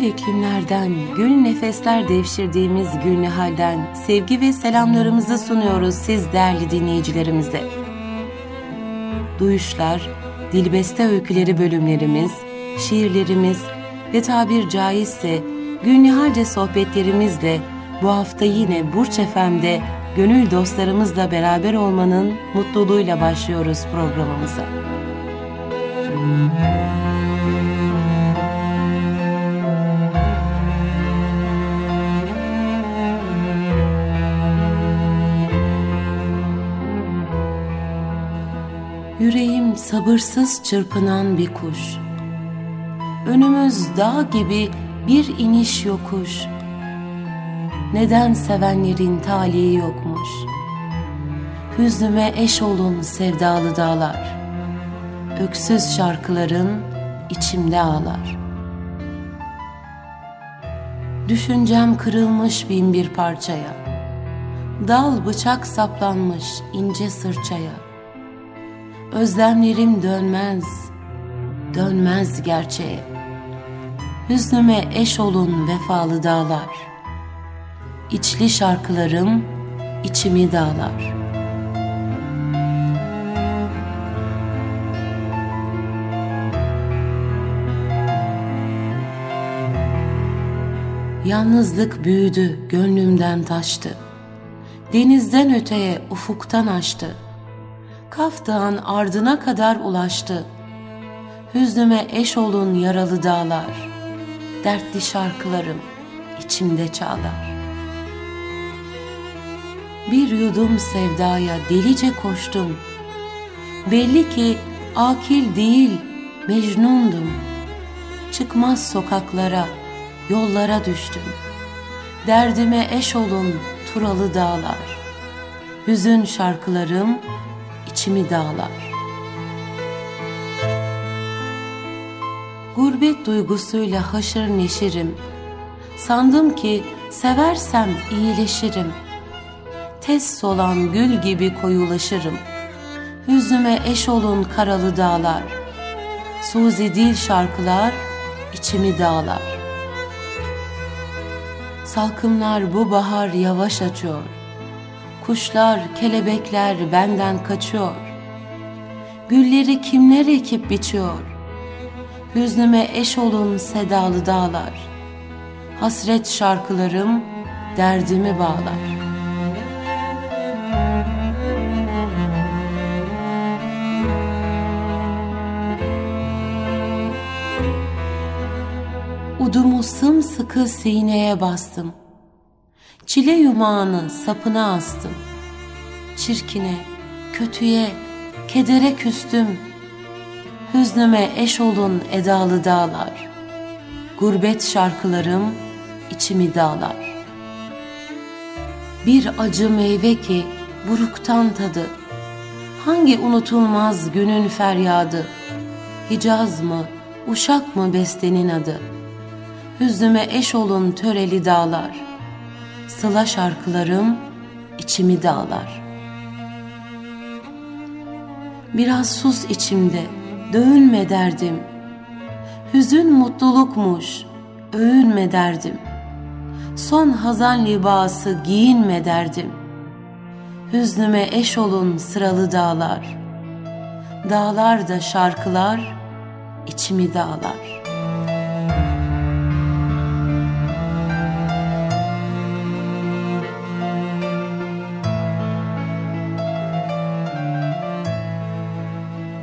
gül iklimlerden, gül nefesler devşirdiğimiz Gülnihal'den sevgi ve selamlarımızı sunuyoruz siz değerli dinleyicilerimize. Duyuşlar, Dilbeste Öyküleri bölümlerimiz, şiirlerimiz ve tabir caizse Gülnihalce sohbetlerimizle bu hafta yine Burç Efem'de gönül dostlarımızla beraber olmanın mutluluğuyla başlıyoruz programımıza. Sabırsız çırpınan bir kuş. Önümüz dağ gibi bir iniş yokuş. Neden sevenlerin talihi yokmuş? Hüznüme eş olun sevdalı dağlar. Öksüz şarkıların içimde ağlar. Düşüncem kırılmış bin bir parçaya. Dal bıçak saplanmış ince sırçaya Özlemlerim dönmez, dönmez gerçeğe. Hüznüme eş olun vefalı dağlar. İçli şarkılarım içimi dağlar. Yalnızlık büyüdü, gönlümden taştı. Denizden öteye, ufuktan açtı.'' Kaf Dağın ardına kadar ulaştı. Hüznüme eş olun yaralı dağlar, dertli şarkılarım içimde çağlar. Bir yudum sevdaya delice koştum. Belli ki akil değil, mecnundum. Çıkmaz sokaklara, yollara düştüm. Derdime eş olun turalı dağlar. Hüzün şarkılarım içimi dağlar. Gurbet duygusuyla haşır neşirim. Sandım ki seversem iyileşirim. Tez solan gül gibi koyulaşırım. Hüznüme eş olun karalı dağlar. Suzi dil şarkılar içimi dağlar. Salkımlar bu bahar yavaş açıyor Kuşlar, kelebekler benden kaçıyor. Gülleri kimler ekip biçiyor? Hüznüme eş olun sedalı dağlar. Hasret şarkılarım derdimi bağlar. Udumu sımsıkı sineye bastım. Çile yumağını sapına astım. Çirkine, kötüye, kedere küstüm. Hüznüme eş olun edalı dağlar. Gurbet şarkılarım içimi dağlar. Bir acı meyve ki buruktan tadı. Hangi unutulmaz günün feryadı? Hicaz mı, uşak mı bestenin adı? Hüznüme eş olun töreli dağlar.'' Sıla şarkılarım içimi dağlar. Biraz sus içimde, dövünme derdim. Hüzün mutlulukmuş, övünme derdim. Son hazan libası giyinme derdim. Hüznüme eş olun sıralı dağlar. Dağlar da şarkılar, içimi dağlar.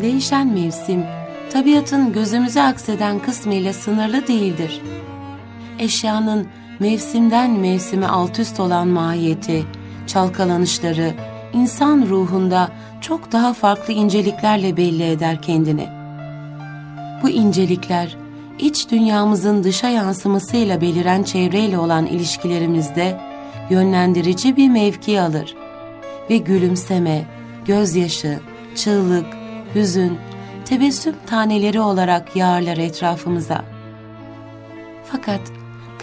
Değişen mevsim, tabiatın gözümüze akseden kısmıyla sınırlı değildir. Eşyanın mevsimden mevsime alt üst olan mahiyeti, çalkalanışları, insan ruhunda çok daha farklı inceliklerle belli eder kendini. Bu incelikler, iç dünyamızın dışa yansımasıyla beliren çevreyle olan ilişkilerimizde yönlendirici bir mevki alır ve gülümseme, gözyaşı, çığlık, hüzün, tebessüm taneleri olarak yağarlar etrafımıza. Fakat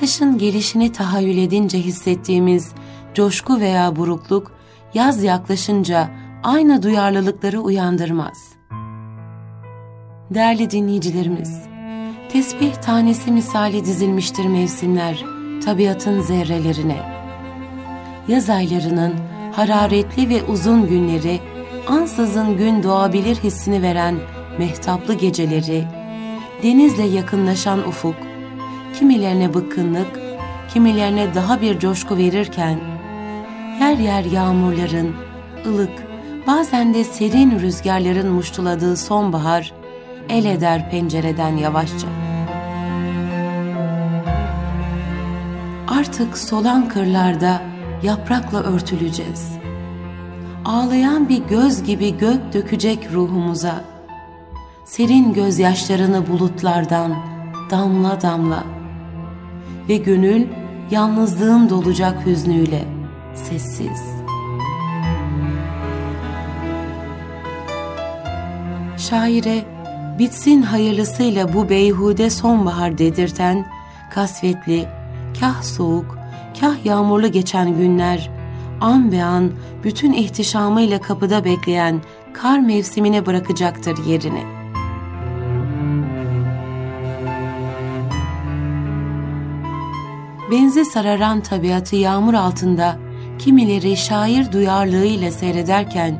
kışın gelişini tahayyül edince hissettiğimiz coşku veya burukluk yaz yaklaşınca aynı duyarlılıkları uyandırmaz. Değerli dinleyicilerimiz, Tesbih tanesi misali dizilmiştir mevsimler tabiatın zerrelerine. Yaz aylarının hararetli ve uzun günleri ansızın gün doğabilir hissini veren mehtaplı geceleri, denizle yakınlaşan ufuk, kimilerine bıkkınlık, kimilerine daha bir coşku verirken, yer yer yağmurların, ılık, bazen de serin rüzgarların muştuladığı sonbahar, el eder pencereden yavaşça. Artık solan kırlarda yaprakla örtüleceğiz. Ağlayan bir göz gibi gök dökecek ruhumuza. Serin gözyaşlarını bulutlardan damla damla. Ve gönül yalnızlığın dolacak hüznüyle sessiz. Şaire bitsin hayırlısıyla bu beyhude sonbahar dedirten kasvetli, kah soğuk, kah yağmurlu geçen günler, an be an bütün ihtişamıyla kapıda bekleyen kar mevsimine bırakacaktır yerini. Benzi sararan tabiatı yağmur altında kimileri şair duyarlığıyla seyrederken,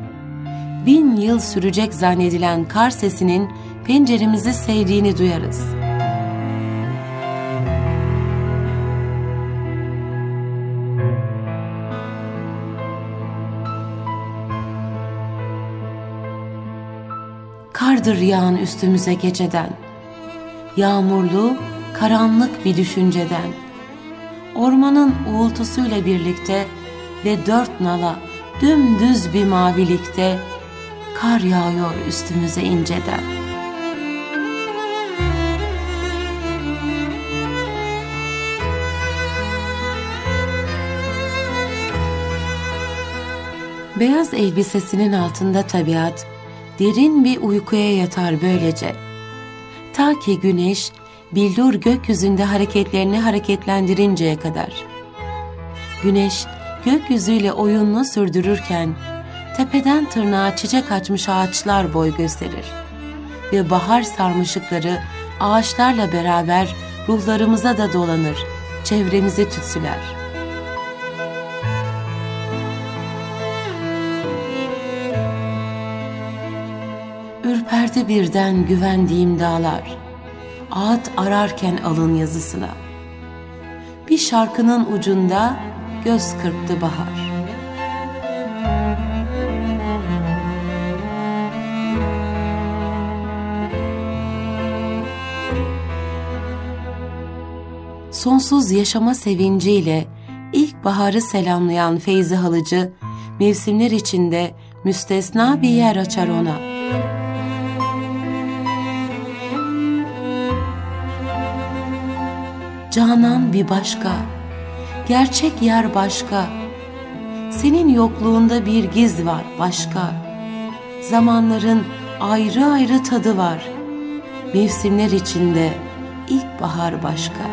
bin yıl sürecek zannedilen kar sesinin penceremizi sevdiğini duyarız.'' Kardır yağan üstümüze geceden. Yağmurlu, karanlık bir düşünceden. Ormanın uğultusuyla birlikte ve dört nala dümdüz bir mavilikte kar yağıyor üstümüze inceden. Beyaz elbisesinin altında tabiat derin bir uykuya yatar böylece. Ta ki güneş bildur gökyüzünde hareketlerini hareketlendirinceye kadar. Güneş gökyüzüyle oyununu sürdürürken tepeden tırnağa çiçek açmış ağaçlar boy gösterir ve bahar sarmışıkları ağaçlarla beraber ruhlarımıza da dolanır, çevremizi tütsüler.'' Ürperdi birden güvendiğim dağlar, ağıt ararken alın yazısına. Bir şarkının ucunda göz kırptı bahar. Sonsuz yaşama sevinciyle ilk baharı selamlayan Feyzi Halıcı, mevsimler içinde müstesna bir yer açar ona.'' Canan bir başka, gerçek yer başka. Senin yokluğunda bir giz var başka. Zamanların ayrı ayrı tadı var. Mevsimler içinde ilk bahar başka.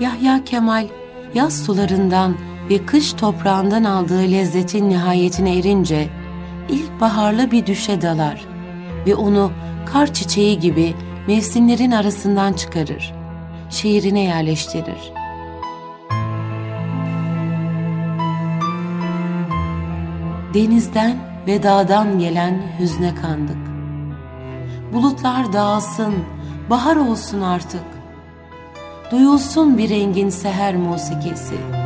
Yahya Kemal yaz sularından ve kış toprağından aldığı lezzetin nihayetine erince ilk baharlı bir düşe dalar ve onu kar çiçeği gibi mevsimlerin arasından çıkarır, şehrine yerleştirir. Denizden ve dağdan gelen hüzne kandık. Bulutlar dağılsın, bahar olsun artık. Duyulsun bir rengin seher musikesi.''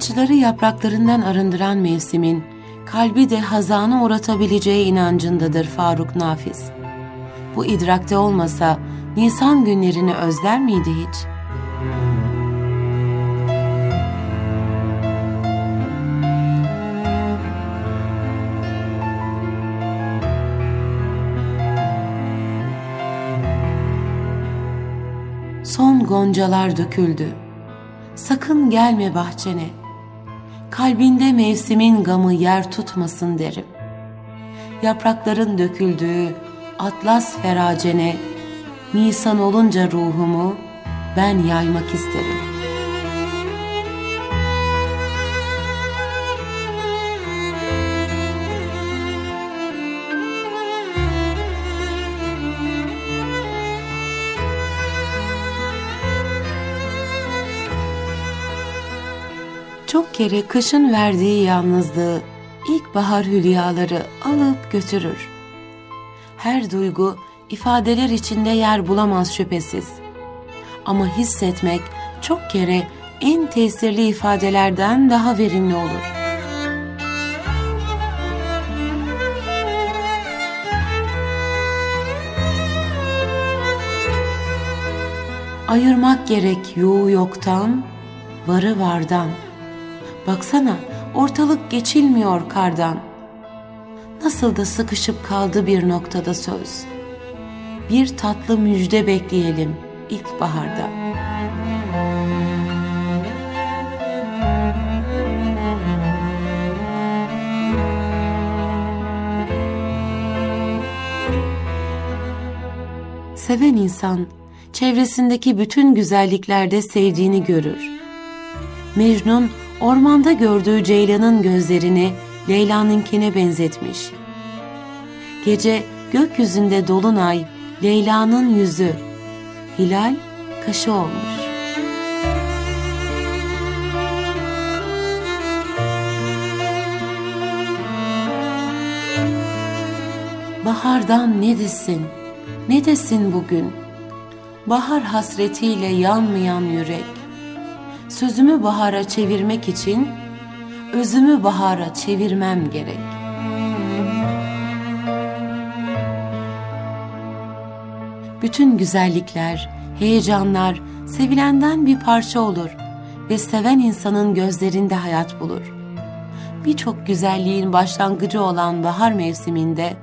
Ağaçları yapraklarından arındıran mevsimin, kalbi de hazanı uğratabileceği inancındadır Faruk Nafiz. Bu idrakte olmasa Nisan günlerini özler miydi hiç? Son goncalar döküldü. Sakın gelme bahçene.'' Kalbinde mevsimin gamı yer tutmasın derim. Yaprakların döküldüğü atlas feracene, Nisan olunca ruhumu ben yaymak isterim. Kere kışın verdiği yalnızlığı, ilkbahar hülyaları alıp götürür. Her duygu ifadeler içinde yer bulamaz şüphesiz. Ama hissetmek çok kere en tesirli ifadelerden daha verimli olur. Ayırmak gerek yoğu yoktan, varı vardan. Baksana ortalık geçilmiyor kardan. Nasıl da sıkışıp kaldı bir noktada söz. Bir tatlı müjde bekleyelim ilkbaharda. Seven insan çevresindeki bütün güzelliklerde sevdiğini görür. Mecnun ormanda gördüğü Ceylan'ın gözlerini Leyla'nınkine benzetmiş. Gece gökyüzünde dolunay, Leyla'nın yüzü, hilal kaşı olmuş. Bahardan ne desin, ne desin bugün? Bahar hasretiyle yanmayan yürek. Sözümü bahara çevirmek için özümü bahara çevirmem gerek. Bütün güzellikler, heyecanlar sevilenden bir parça olur ve seven insanın gözlerinde hayat bulur. Birçok güzelliğin başlangıcı olan bahar mevsiminde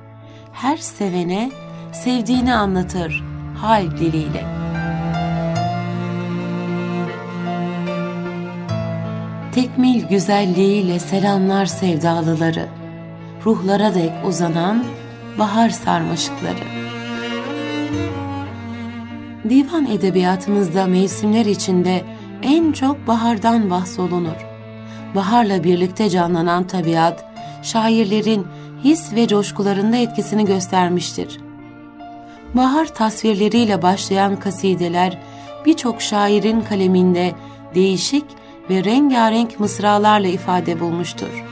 her sevene sevdiğini anlatır hal diliyle. Tekmil güzelliğiyle selamlar sevdalıları, ruhlara dek uzanan bahar sarmaşıkları. Divan edebiyatımızda mevsimler içinde en çok bahardan bahsolunur. Baharla birlikte canlanan tabiat, şairlerin his ve coşkularında etkisini göstermiştir. Bahar tasvirleriyle başlayan kasideler birçok şairin kaleminde değişik ve rengarenk mısralarla ifade bulmuştur.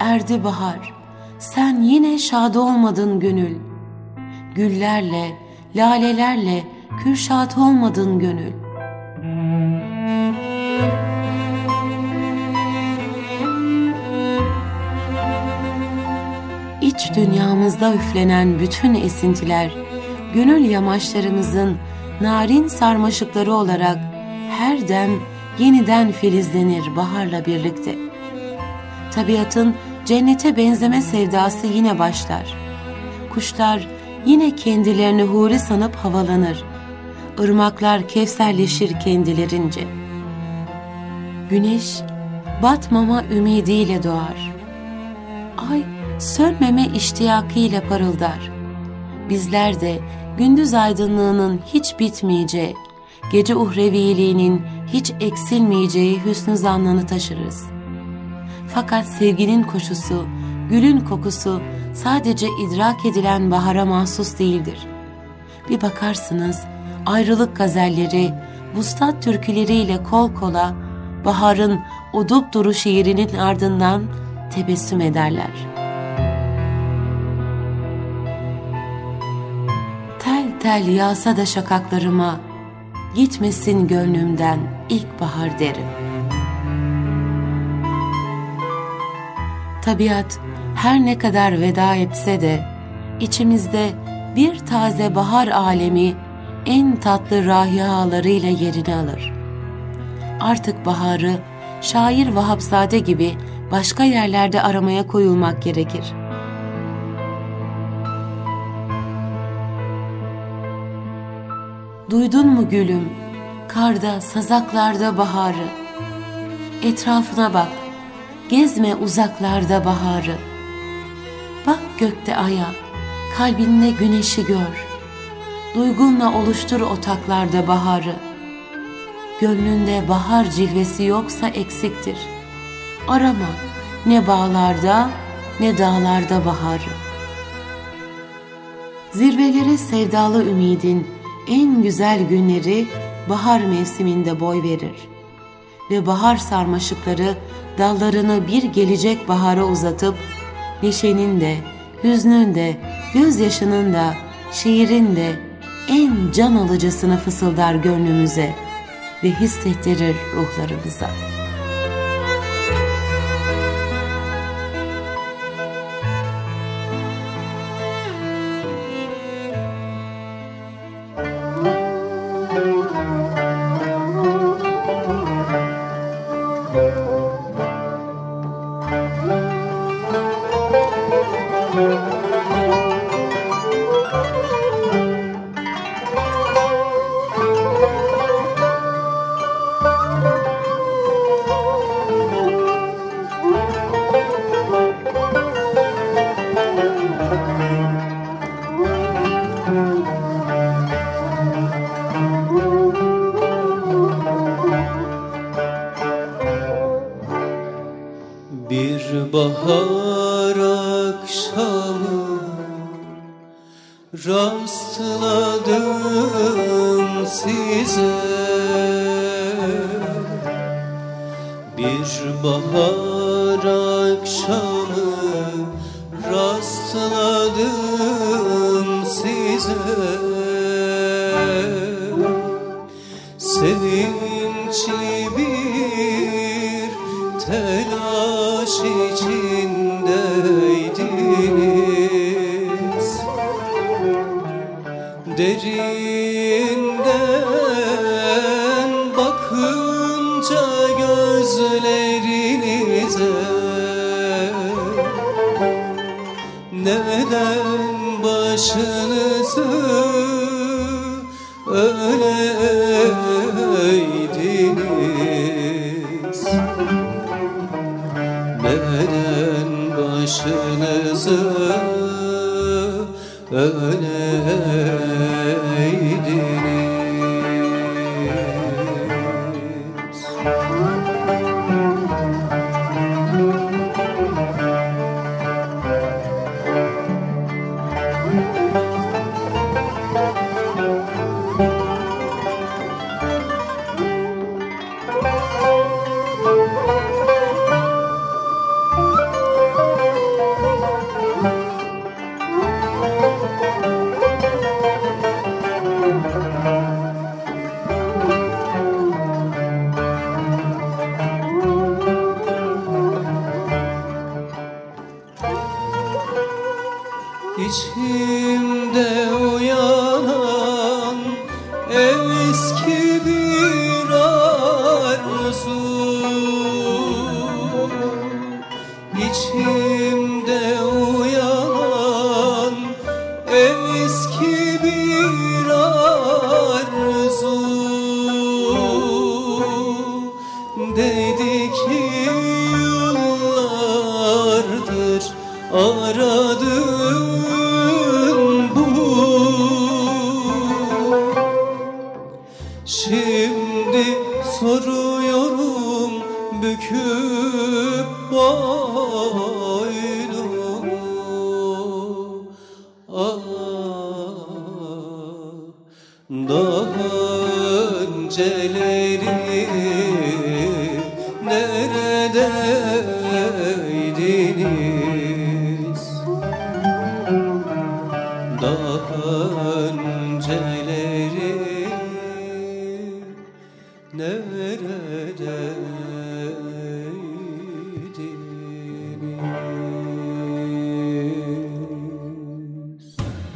Erdi bahar, sen yine şad olmadın gönül. Güllerle, lalelerle kürşat olmadın gönül. İç dünyamızda üflenen bütün esintiler, gönül yamaçlarımızın narin sarmaşıkları olarak her dem yeniden filizlenir baharla birlikte. Tabiatın cennete benzeme sevdası yine başlar. Kuşlar yine kendilerini huri sanıp havalanır. Irmaklar kevserleşir kendilerince. Güneş batmama ümidiyle doğar. Ay sönmeme iştiyakıyla parıldar. Bizler de gündüz aydınlığının hiç bitmeyeceği, gece uhreviliğinin hiç eksilmeyeceği hüsnü zannını taşırız. Fakat sevginin koşusu, gülün kokusu sadece idrak edilen bahara mahsus değildir. Bir bakarsınız ayrılık gazelleri, vuslat türküleriyle kol kola baharın o dupduru şiirinin ardından tebessüm ederler. Tel yağsa da şakaklarıma, gitmesin gönlümden ilkbahar derim. Tabiat her ne kadar veda etse de içimizde bir taze bahar alemi en tatlı rahihalarıyla yerini alır. Artık baharı şair Vahapzade gibi başka yerlerde aramaya koyulmak gerekir. Duydun mu gülüm, karda, sazaklarda baharı? Etrafına bak, gezme uzaklarda baharı. Bak gökte aya, kalbinde güneşi gör. Duygunla oluştur otaklarda baharı. Gönlünde bahar cilvesi yoksa eksiktir. Arama ne bağlarda ne dağlarda baharı. Zirvelere sevdalı ümidin en güzel günleri bahar mevsiminde boy verir. Ve bahar sarmaşıkları dallarını bir gelecek bahara uzatıp neşenin de, hüznün de, gözyaşının da, şiirin de en can alıcısını fısıldar gönlümüze ve hissettirir ruhlarımıza.''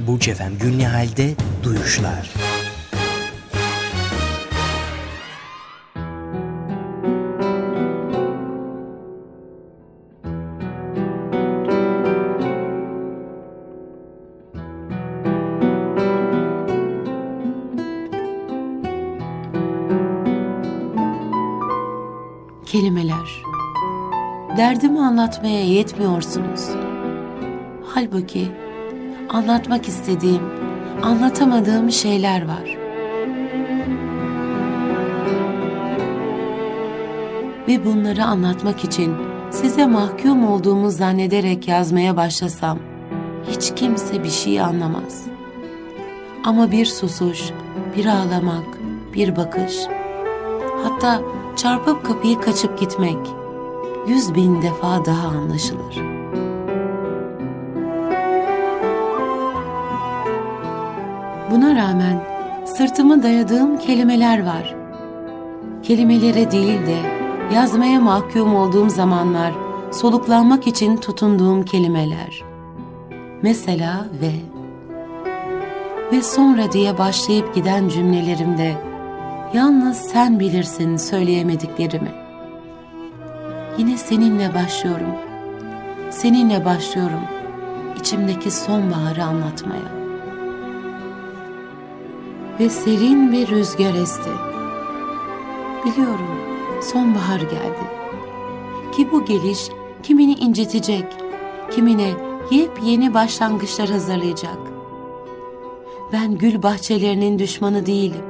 Burç Efem Günnihal'de Duyuşlar. Kelimeler Derdimi anlatmaya yetmiyorsunuz. Halbuki anlatmak istediğim, anlatamadığım şeyler var. Ve bunları anlatmak için size mahkum olduğumu zannederek yazmaya başlasam, hiç kimse bir şey anlamaz. Ama bir susuş, bir ağlamak, bir bakış, hatta çarpıp kapıyı kaçıp gitmek yüz bin defa daha anlaşılır. Buna rağmen sırtımı dayadığım kelimeler var. Kelimelere değil de yazmaya mahkum olduğum zamanlar soluklanmak için tutunduğum kelimeler. Mesela ve ve sonra diye başlayıp giden cümlelerimde yalnız sen bilirsin söyleyemediklerimi. Yine seninle başlıyorum. Seninle başlıyorum içimdeki sonbaharı anlatmaya. Ve serin bir rüzgar esti. Biliyorum sonbahar geldi. Ki bu geliş kimini incitecek, kimine yepyeni başlangıçlar hazırlayacak. Ben gül bahçelerinin düşmanı değilim.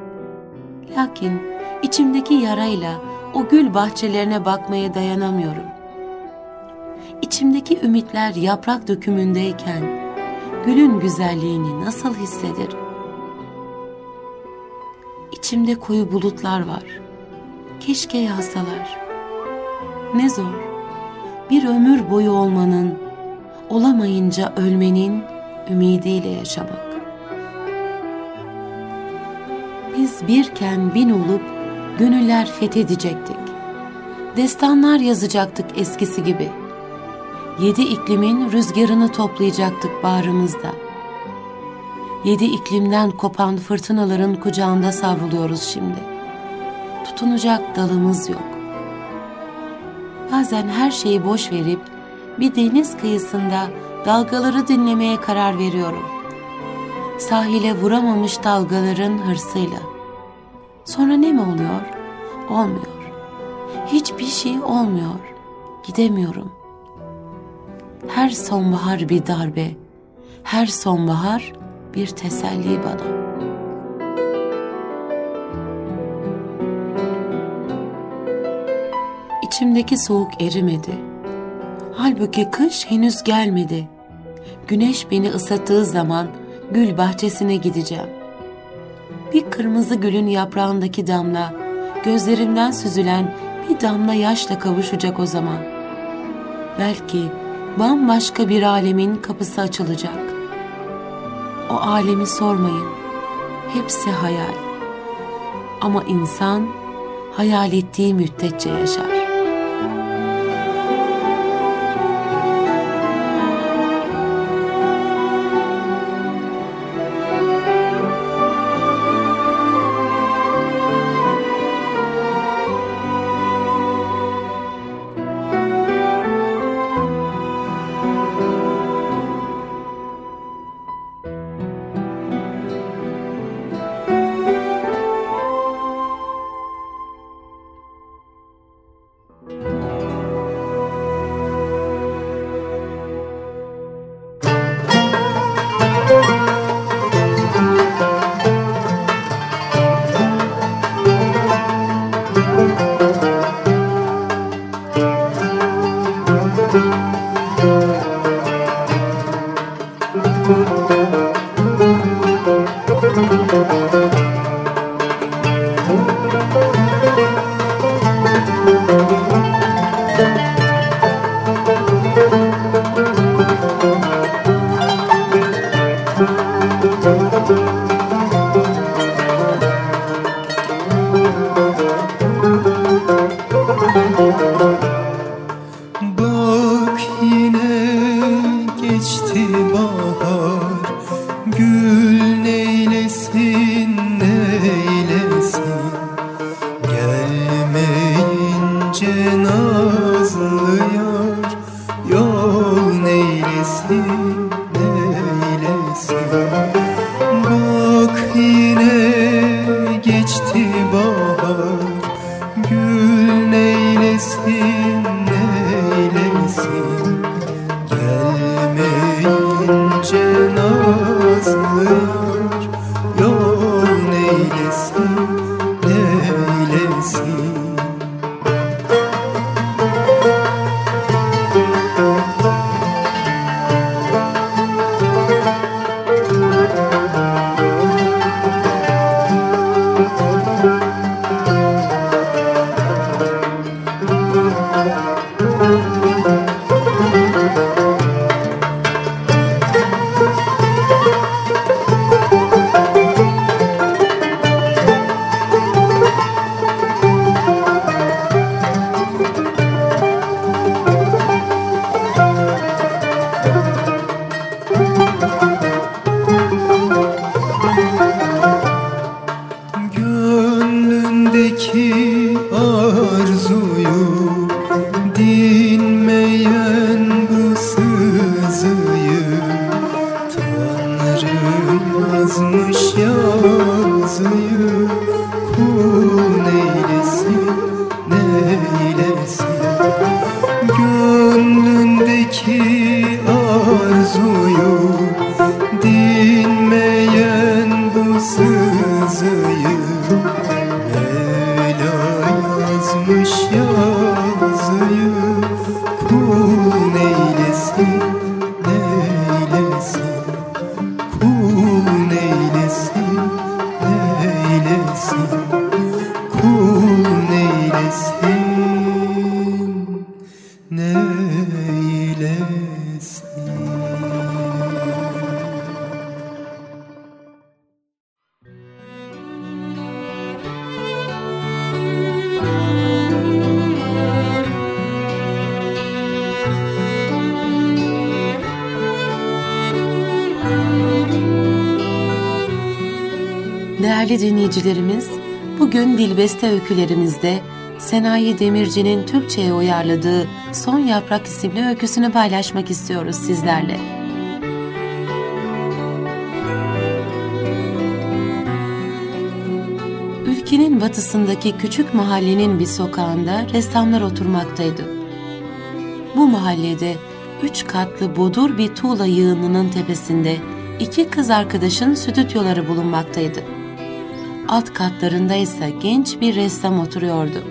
Lakin içimdeki yarayla o gül bahçelerine bakmaya dayanamıyorum. İçimdeki ümitler yaprak dökümündeyken gülün güzelliğini nasıl hissederim? İçimde koyu bulutlar var. Keşke yazsalar. Ne zor. Bir ömür boyu olmanın, olamayınca ölmenin ümidiyle yaşamak. Biz birken bin olup gönüller fethedecektik. Destanlar yazacaktık eskisi gibi. Yedi iklimin rüzgarını toplayacaktık bağrımızda. Yedi iklimden kopan fırtınaların kucağında savruluyoruz şimdi. Tutunacak dalımız yok. Bazen her şeyi boş verip bir deniz kıyısında dalgaları dinlemeye karar veriyorum. Sahile vuramamış dalgaların hırsıyla. Sonra ne mi oluyor? Olmuyor. Hiçbir şey olmuyor. Gidemiyorum. Her sonbahar bir darbe, her sonbahar bir teselli bana. İçimdeki soğuk erimedi. Halbuki kış henüz gelmedi. Güneş beni ısıttığı zaman gül bahçesine gideceğim. Bir kırmızı gülün yaprağındaki damla, gözlerimden süzülen bir damla yaşla kavuşacak o zaman. Belki bambaşka bir alemin kapısı açılacak. O alemi sormayın. Hepsi hayal. Ama insan hayal ettiği müddetçe yaşar. Değerli Dilbeste öykülerimizde Senayi Demirci'nin Türkçe'ye uyarladığı Son Yaprak isimli öyküsünü paylaşmak istiyoruz sizlerle. Ülkenin batısındaki küçük mahallenin bir sokağında ressamlar oturmaktaydı. Bu mahallede üç katlı bodur bir tuğla yığınının tepesinde iki kız arkadaşın stüdyoları bulunmaktaydı. Alt katlarında ise genç bir ressam oturuyordu.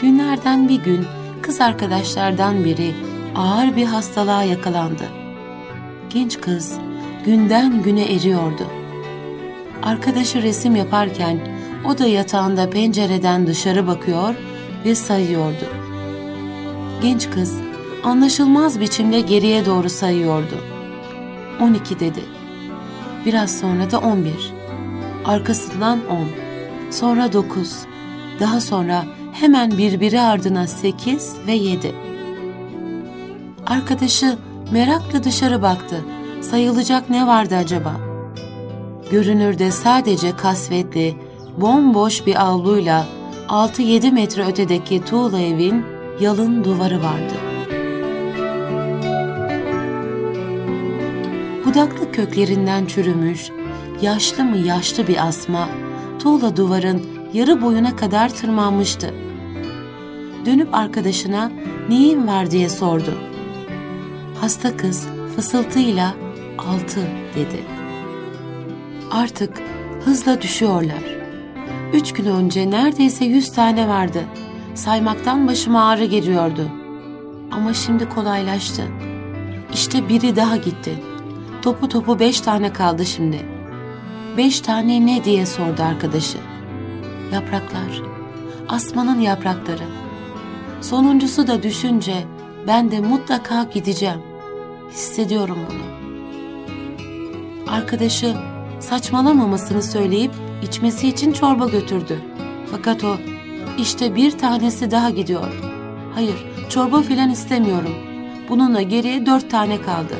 Günlerden bir gün kız arkadaşlardan biri ağır bir hastalığa yakalandı. Genç kız günden güne eriyordu. Arkadaşı resim yaparken o da yatağında pencereden dışarı bakıyor ve sayıyordu. Genç kız anlaşılmaz biçimde geriye doğru sayıyordu. 12 dedi. Biraz sonra da 11. Arkasından 10. Sonra 9. Daha sonra hemen birbiri ardına 8 ve 7. Arkadaşı merakla dışarı baktı. Sayılacak ne vardı acaba? Görünürde sadece kasvetli, bomboş bir avluyla 6-7 metre ötedeki tuğla evin yalın duvarı vardı. Budaklı köklerinden çürümüş, yaşlı mı yaşlı bir asma, tuğla duvarın yarı boyuna kadar tırmanmıştı. Dönüp arkadaşına neyin var diye sordu. Hasta kız fısıltıyla altı dedi. Artık hızla düşüyorlar. Üç gün önce neredeyse yüz tane vardı. Saymaktan başıma ağrı geliyordu. Ama şimdi kolaylaştı. İşte biri daha gitti. Topu topu beş tane kaldı şimdi. Beş tane ne diye sordu arkadaşı. Yapraklar. Asmanın yaprakları. Sonuncusu da düşünce ben de mutlaka gideceğim. Hissediyorum bunu. Arkadaşı saçmalamamasını söyleyip içmesi için çorba götürdü. Fakat o işte bir tanesi daha gidiyor. Hayır çorba filan istemiyorum. Bununla geriye dört tane kaldı.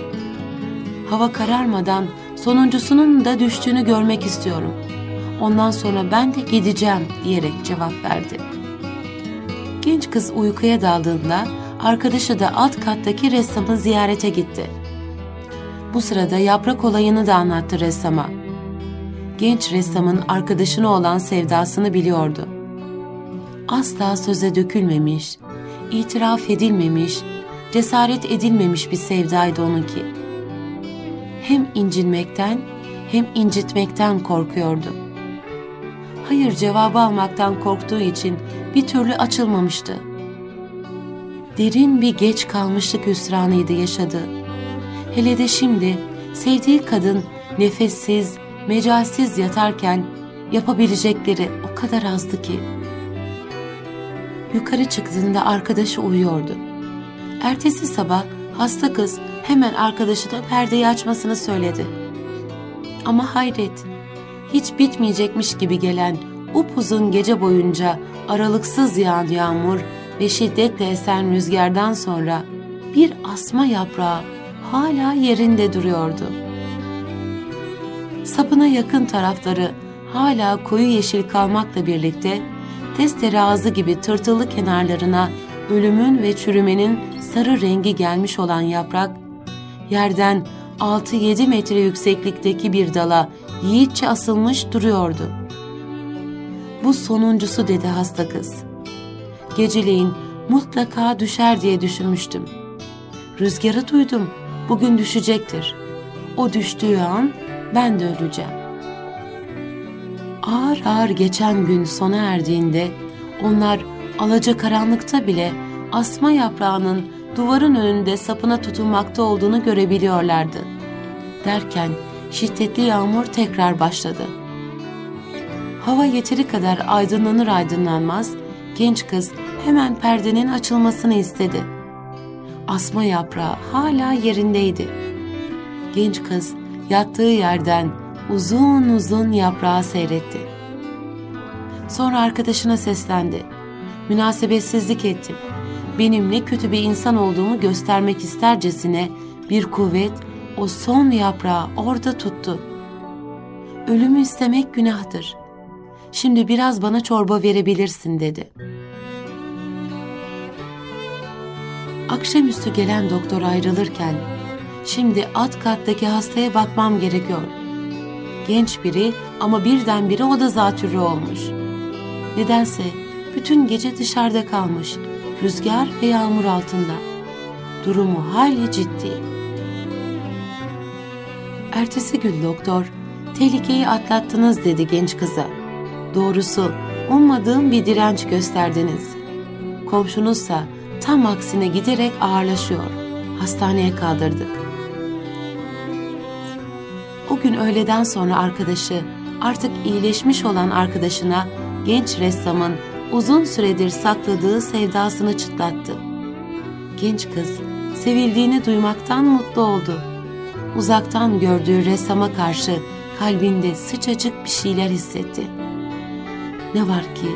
Hava kararmadan sonuncusunun da düştüğünü görmek istiyorum. Ondan sonra ben de gideceğim diyerek cevap verdi. Genç kız uykuya daldığında arkadaşı da alt kattaki ressamı ziyarete gitti. Bu sırada yaprak olayını da anlattı ressama. Genç ressamın arkadaşına olan sevdasını biliyordu. Asla söze dökülmemiş, itiraf edilmemiş, cesaret edilmemiş bir sevdaydı onunki. Hem incinmekten hem incitmekten korkuyordu. Hayır cevabı almaktan korktuğu için bir türlü açılmamıştı. Derin bir geç kalmışlık hüsranıydı yaşadığı. Hele de şimdi sevdiği kadın nefessiz, mecalsiz yatarken yapabilecekleri o kadar azdı ki. Yukarı çıktığında arkadaşı uyuyordu. Ertesi sabah hasta kız hemen arkadaşına perdeyi açmasını söyledi. Ama hayret, hiç bitmeyecekmiş gibi gelen upuzun gece boyunca aralıksız yağan yağmur ve şiddetle esen rüzgardan sonra bir asma yaprağı hala yerinde duruyordu. Sapına yakın tarafları hala koyu yeşil kalmakla birlikte testere ağzı gibi tırtıllı kenarlarına ölümün ve çürümenin sarı rengi gelmiş olan yaprak, yerden 6-7 metre yükseklikteki bir dala yiğitçe asılmış duruyordu. Bu sonuncusu dedi hasta kız. Geceleyin mutlaka düşer diye düşünmüştüm. Rüzgarı duydum, bugün düşecektir. O düştüğü an ben de öleceğim. Ağır ağır geçen gün sona erdiğinde onlar alaca karanlıkta bile asma yaprağının duvarın önünde sapına tutunmakta olduğunu görebiliyorlardı. Derken şiddetli yağmur tekrar başladı. Hava yeteri kadar aydınlanır aydınlanmaz genç kız hemen perdenin açılmasını istedi. Asma yaprağı hala yerindeydi. Genç kız yattığı yerden uzun uzun yaprağı seyretti. Sonra arkadaşına seslendi. Münasebetsizlik ettim. Benim ne kötü bir insan olduğumu göstermek istercesine bir kuvvet o son yaprağı orada tuttu. Ölümü istemek günahtır. Şimdi biraz bana çorba verebilirsin dedi. Akşamüstü gelen doktor ayrılırken şimdi alt kattaki hastaya bakmam gerekiyor. Genç biri ama birdenbire o da zatürre olmuş. Nedense bütün gece dışarıda kalmış, rüzgar ve yağmur altında. Durumu hali ciddi. Ertesi gün doktor, tehlikeyi atlattınız dedi genç kıza. Doğrusu ummadığım bir direnç gösterdiniz. Komşunuzsa tam aksine giderek ağırlaşıyor. Hastaneye kaldırdık. O gün öğleden sonra arkadaşı, artık iyileşmiş olan arkadaşına genç ressamın uzun süredir sakladığı sevdasını çıtlattı. Genç kız sevildiğini duymaktan mutlu oldu. Uzaktan gördüğü ressama karşı kalbinde sıcacık bir şeyler hissetti. Ne var ki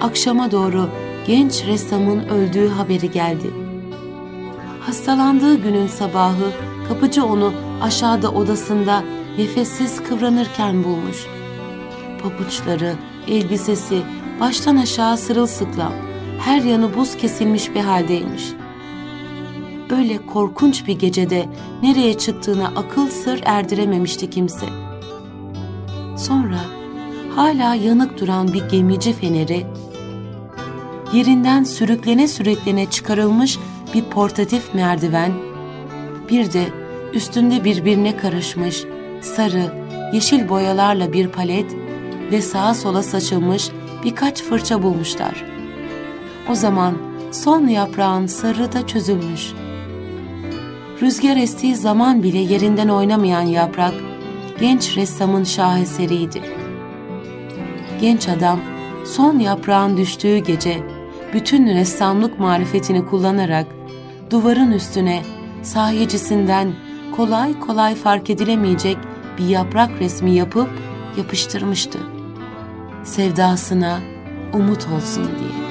akşama doğru genç ressamın öldüğü haberi geldi. Hastalandığı günün sabahı kapıcı onu aşağıda odasında nefessiz kıvranırken bulmuş. Pabuçları, elbisesi baştan aşağı sırılsıklam, her yanı buz kesilmiş bir haldeymiş. Öyle korkunç bir gecede nereye çıktığına akıl sır erdirememişti kimse. Sonra hala yanık duran bir gemici feneri, yerinden sürüklene sürüklene çıkarılmış bir portatif merdiven, bir de üstünde birbirine karışmış sarı, yeşil boyalarla bir palet ve sağa sola saçılmış birkaç fırça bulmuşlar. O zaman son yaprağın sarı da çözülmüş. Rüzgar estiği zaman bile yerinden oynamayan yaprak, genç ressamın şaheseriydi. Genç adam, son yaprağın düştüğü gece, bütün ressamlık marifetini kullanarak, duvarın üstüne, sahicisinden kolay kolay fark edilemeyecek bir yaprak resmi yapıp yapıştırmıştı. Sevdasına umut olsun diye.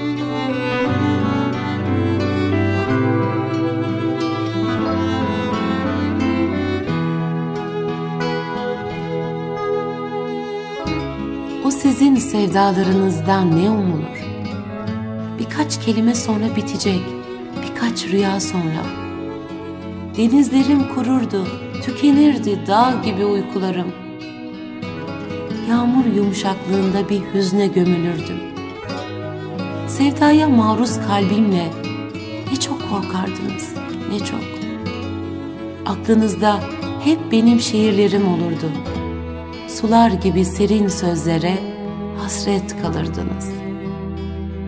O sizin sevdalarınızdan ne umulur? Birkaç kelime sonra bitecek, birkaç rüya sonra. Denizlerim kururdu, tükenirdi dağ gibi uykularım. Yağmur yumuşaklığında bir hüzne gömülürdüm. Sevdaya maruz kalbimle ne çok korkardınız, ne çok. Aklınızda hep benim şiirlerim olurdu. Sular gibi serin sözlere hasret kalırdınız.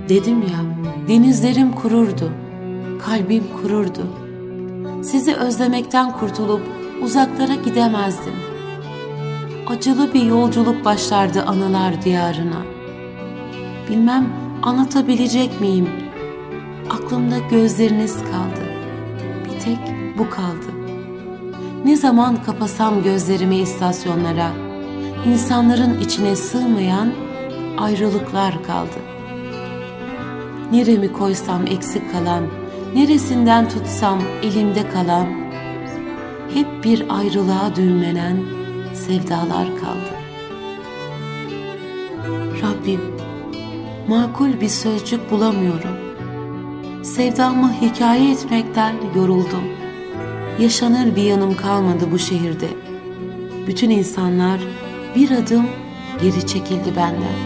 Dedim ya, denizlerim kururdu, kalbim kururdu. Sizi özlemekten kurtulup uzaklara gidemezdim. Acılı bir yolculuk başlardı anılar diyarına. Bilmem anlatabilecek miyim? Aklımda gözleriniz kaldı. Bir tek bu kaldı. Ne zaman kapasam gözlerimi istasyonlara, insanların içine sığmayan ayrılıklar kaldı. Neremi koysam eksik kalan, neresinden tutsam elimde kalan, hep bir ayrılığa düğümlenen sevdalar kaldı. Rabbim, makul bir sözcük bulamıyorum. Sevdamı hikaye etmekten yoruldum. Yaşanır bir yanım kalmadı bu şehirde. Bütün insanlar Bir adım geri çekildi benden.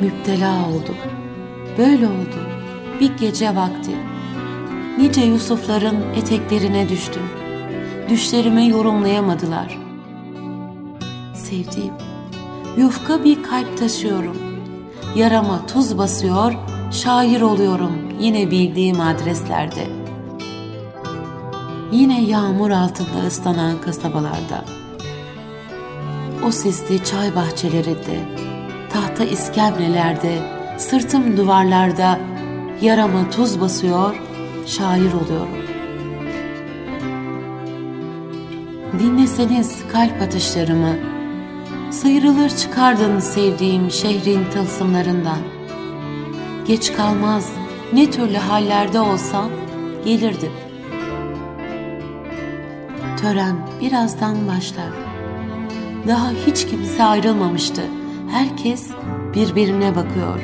Müptela oldum. Böyle oldu. Bir gece vakti. Nice Yusufların eteklerine düştüm. Düşlerimi yorumlayamadılar. Sevdiğim, yufka bir kalp taşıyorum. Yarama tuz basıyor, şair oluyorum yine bildiğim adreslerde. Yine yağmur altında ıslanan kasabalarda. O sisli çay bahçelerinde, tahta iskemlelerde, sırtım duvarlarda yarama tuz basıyor, şair oluyorum. Dinleseniz kalp atışlarımı, sıyrılır çıkardın sevdiğim şehrin tılsımlarından. Geç kalmaz ne türlü hallerde olsam gelirdim. Tören birazdan başlar. Daha hiç kimse ayrılmamıştı. Herkes birbirine bakıyor.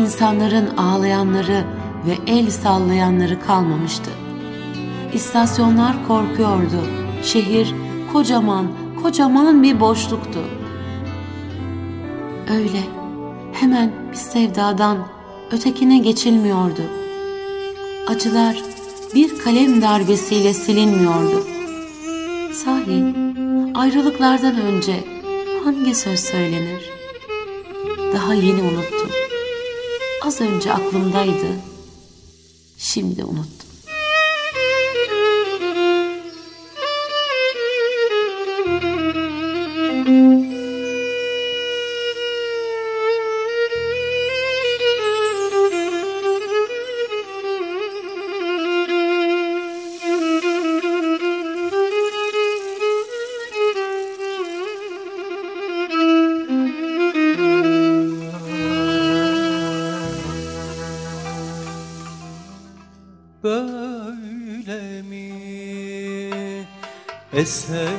İnsanların ağlayanları ve el sallayanları kalmamıştı. İstasyonlar korkuyordu. Şehir kocaman, kocaman bir boşluktu. Öyle hemen bir sevdadan ötekine geçilmiyordu. Acılar bir kalem darbesiyle silinmiyordu. Sahi ayrılıklardan önce hangi söz söylenir? Daha yeni unuttum. Az önce aklımdaydı. Şimdi unuttum. Esecekti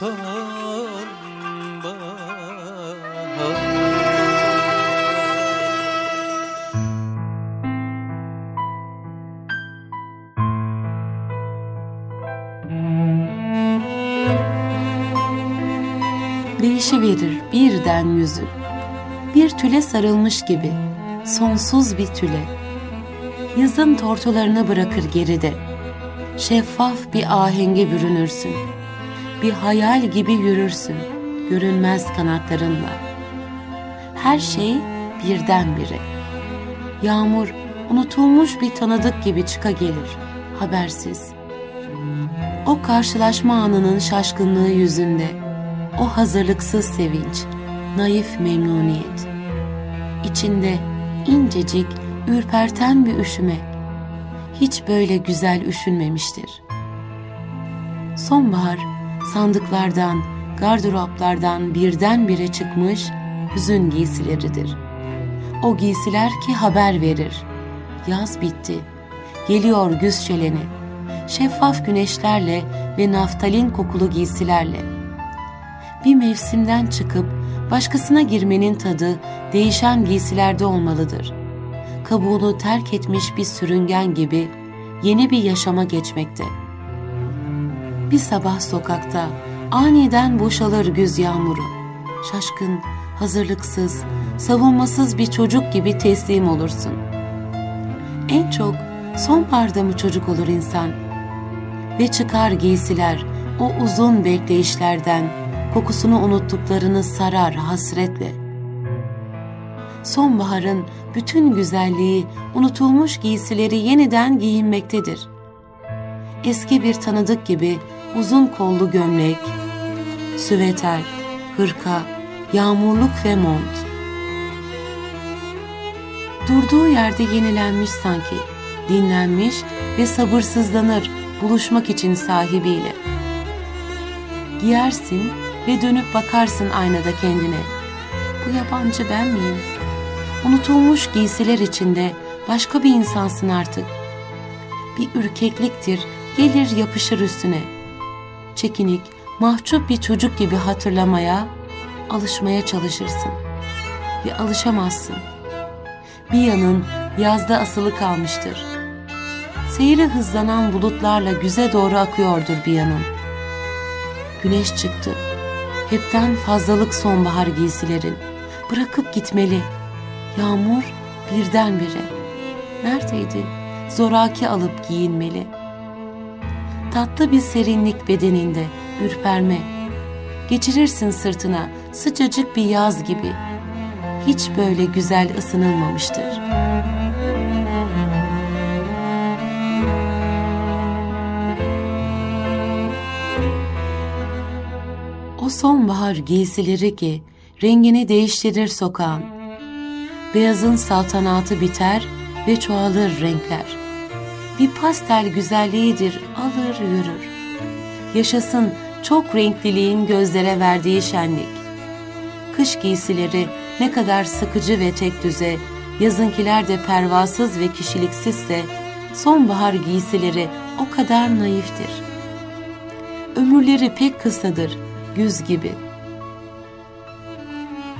sonbahar Değişiverir birden yüzü. Bir tüle sarılmış gibi Sonsuz bir tüle. Yazın tortularını bırakır geride. Şeffaf bir ahenge bürünürsün.'' Bir hayal gibi yürürsün, görünmez kanatlarınla. Her şey birdenbire. Yağmur unutulmuş bir tanıdık gibi çıka gelir, habersiz. O karşılaşma anının şaşkınlığı yüzünde, o hazırlıksız sevinç, naif memnuniyet. İçinde incecik, ürperten bir üşüme. Hiç böyle güzel üşünmemiştir. Sonbahar sandıklardan, gardıroplardan birdenbire çıkmış hüzün giysileridir. O giysiler ki haber verir. Yaz bitti. Geliyor güz şeleni. Şeffaf güneşlerle ve naftalin kokulu giysilerle. Bir mevsimden çıkıp başkasına girmenin tadı değişen giysilerde olmalıdır. Kabuğunu terk etmiş bir sürüngen gibi yeni bir yaşama geçmekte. Bir sabah sokakta aniden boşalır güz yağmuru. Şaşkın, hazırlıksız, savunmasız bir çocuk gibi teslim olursun. En çok sonbaharda mı çocuk olur insan? Ve çıkar giysiler o uzun bekleyişlerden, kokusunu unuttuklarını sarar hasretle. Sonbaharın bütün güzelliği, unutulmuş giysileri yeniden giyinmektedir. Eski bir tanıdık gibi uzun kollu gömlek, süveter, hırka, yağmurluk ve mont. Durduğu yerde yenilenmiş sanki, dinlenmiş ve sabırsızlanır buluşmak için sahibiyle. Giyersin ve dönüp bakarsın aynada kendine. Bu yabancı ben miyim? Unutulmuş giysiler içinde başka bir insansın artık. Bir ürkekliktir, gelir yapışır üstüne. Çekinik, mahcup bir çocuk gibi hatırlamaya, alışmaya çalışırsın. Ve alışamazsın. Bir yanın yazda asılı kalmıştır. Seyri hızlanan bulutlarla güze doğru akıyordur bir yanın. Güneş çıktı. Hepten fazlalık sonbahar giysilerin. Bırakıp gitmeli. Yağmur birdenbire. Neredeydi? Zoraki alıp giyinmeli. Tatlı bir serinlik bedeninde, ürperme. Geçirirsin sırtına sıcacık bir yaz gibi. Hiç böyle güzel ısınılmamıştır. O sonbahar giysileri ki rengini değiştirir sokağın. Beyazın saltanatı biter ve çoğalır renkler. Bir pastel güzelliğidir alır yürür. Yaşasın çok renkliliğin gözlere verdiği şenlik. Kış giysileri ne kadar sıkıcı ve tek düze, yazınkiler de pervasız ve kişiliksizse, sonbahar giysileri o kadar naiftir. Ömürleri pek kısadır, güz gibi.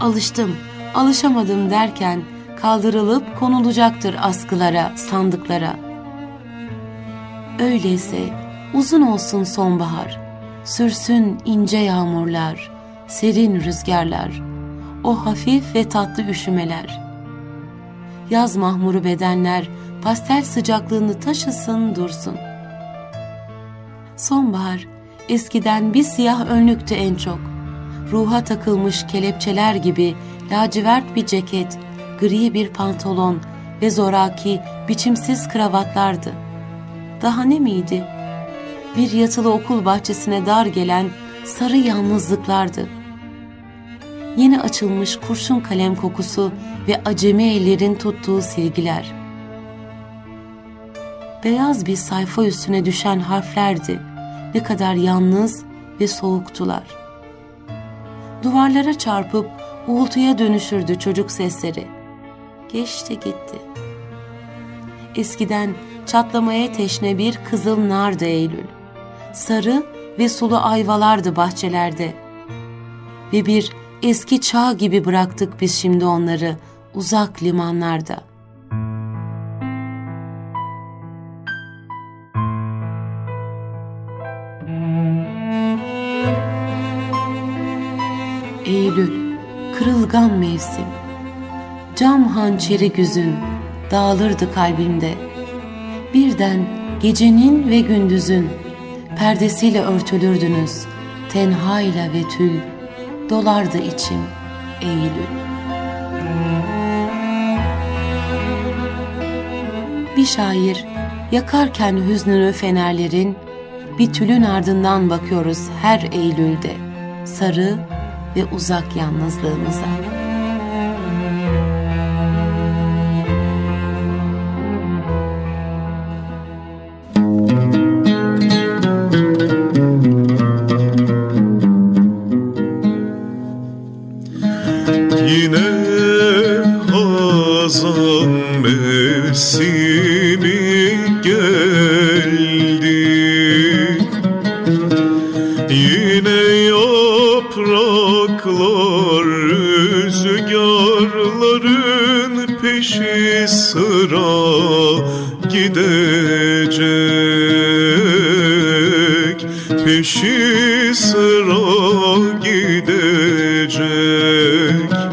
Alıştım, alışamadım derken kaldırılıp konulacaktır askılara, sandıklara. Öyleyse uzun olsun sonbahar, sürsün ince yağmurlar, serin rüzgarlar, o hafif ve tatlı üşümeler. Yaz mahmuru bedenler pastel sıcaklığını taşısın dursun. Sonbahar eskiden bir siyah önlüktü en çok. Ruha takılmış kelepçeler gibi lacivert bir ceket, gri bir pantolon ve zoraki, biçimsiz kravatlardı. Daha ne miydi? Bir yatılı okul bahçesine dar gelen sarı yalnızlıklardı. Yeni açılmış kurşun kalem kokusu ve acemi ellerin tuttuğu silgiler. Beyaz bir sayfa üstüne düşen harflerdi ne kadar yalnız ve soğuktular. Duvarlara çarpıp uğultuya dönüşürdü çocuk sesleri. Geçti gitti. Eskiden çatlamaya teşne bir kızıl nardı Eylül. Sarı ve sulu ayvalardı bahçelerde. Ve bir eski çağ gibi bıraktık biz şimdi onları uzak limanlarda. kırılgan mevsim. Cam hançeri güzün dağılırdı kalbimde. Birden gecenin ve gündüzün perdesiyle örtülürdünüz. Tenhayla ve tül dolardı içim Eylül. Bir şair yakarken hüznünü fenerlerin bir tülün ardından bakıyoruz her Eylül'de sarı ve uzak yalnızlığımıza. gelecek.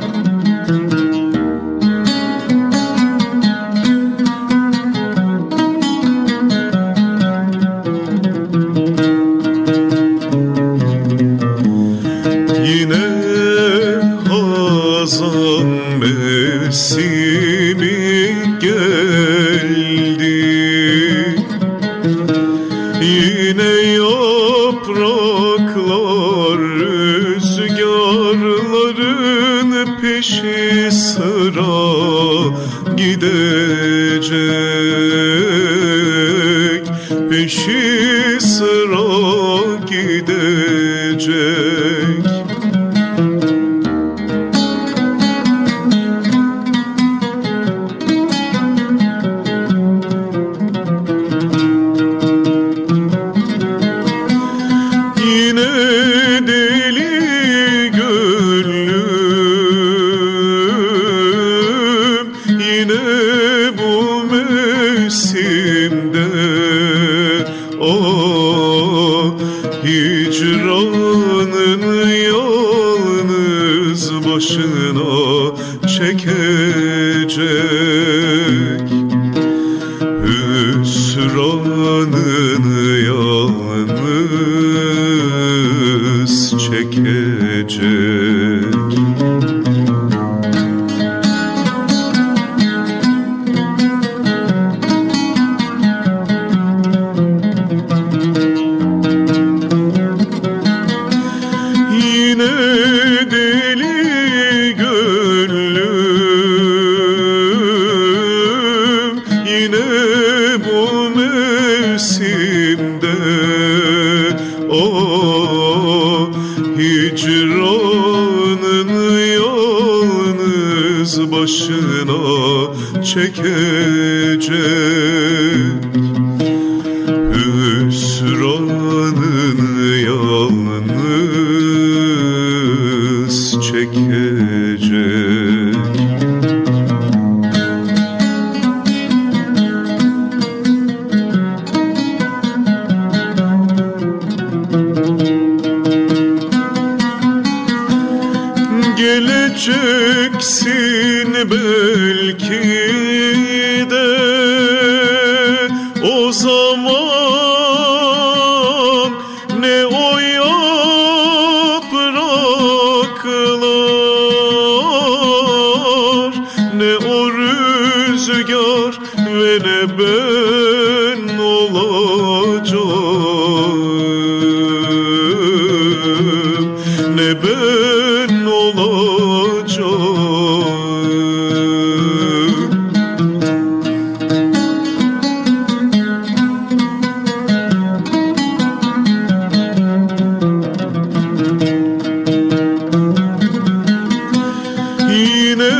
Yine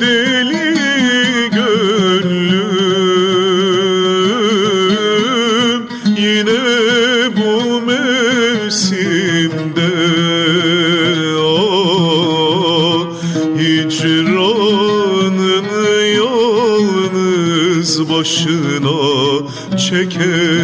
deli gönlüm Yine bu mevsimde. Ah, Hicranın yalnız başına çekecek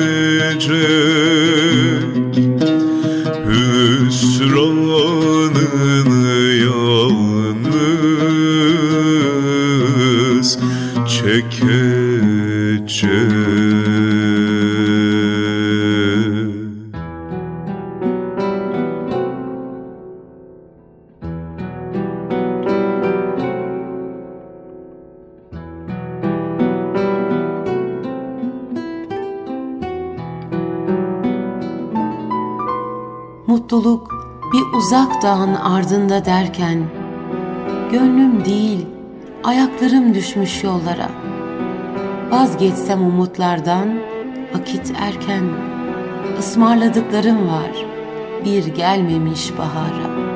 derken Gönlüm değil, ayaklarım düşmüş yollara. Vazgeçsem umutlardan, vakit erken. Ismarladıklarım var, bir gelmemiş bahara.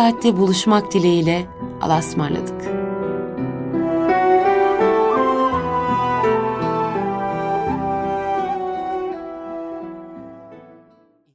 Saatte buluşmak dileğiyle alasmarladık.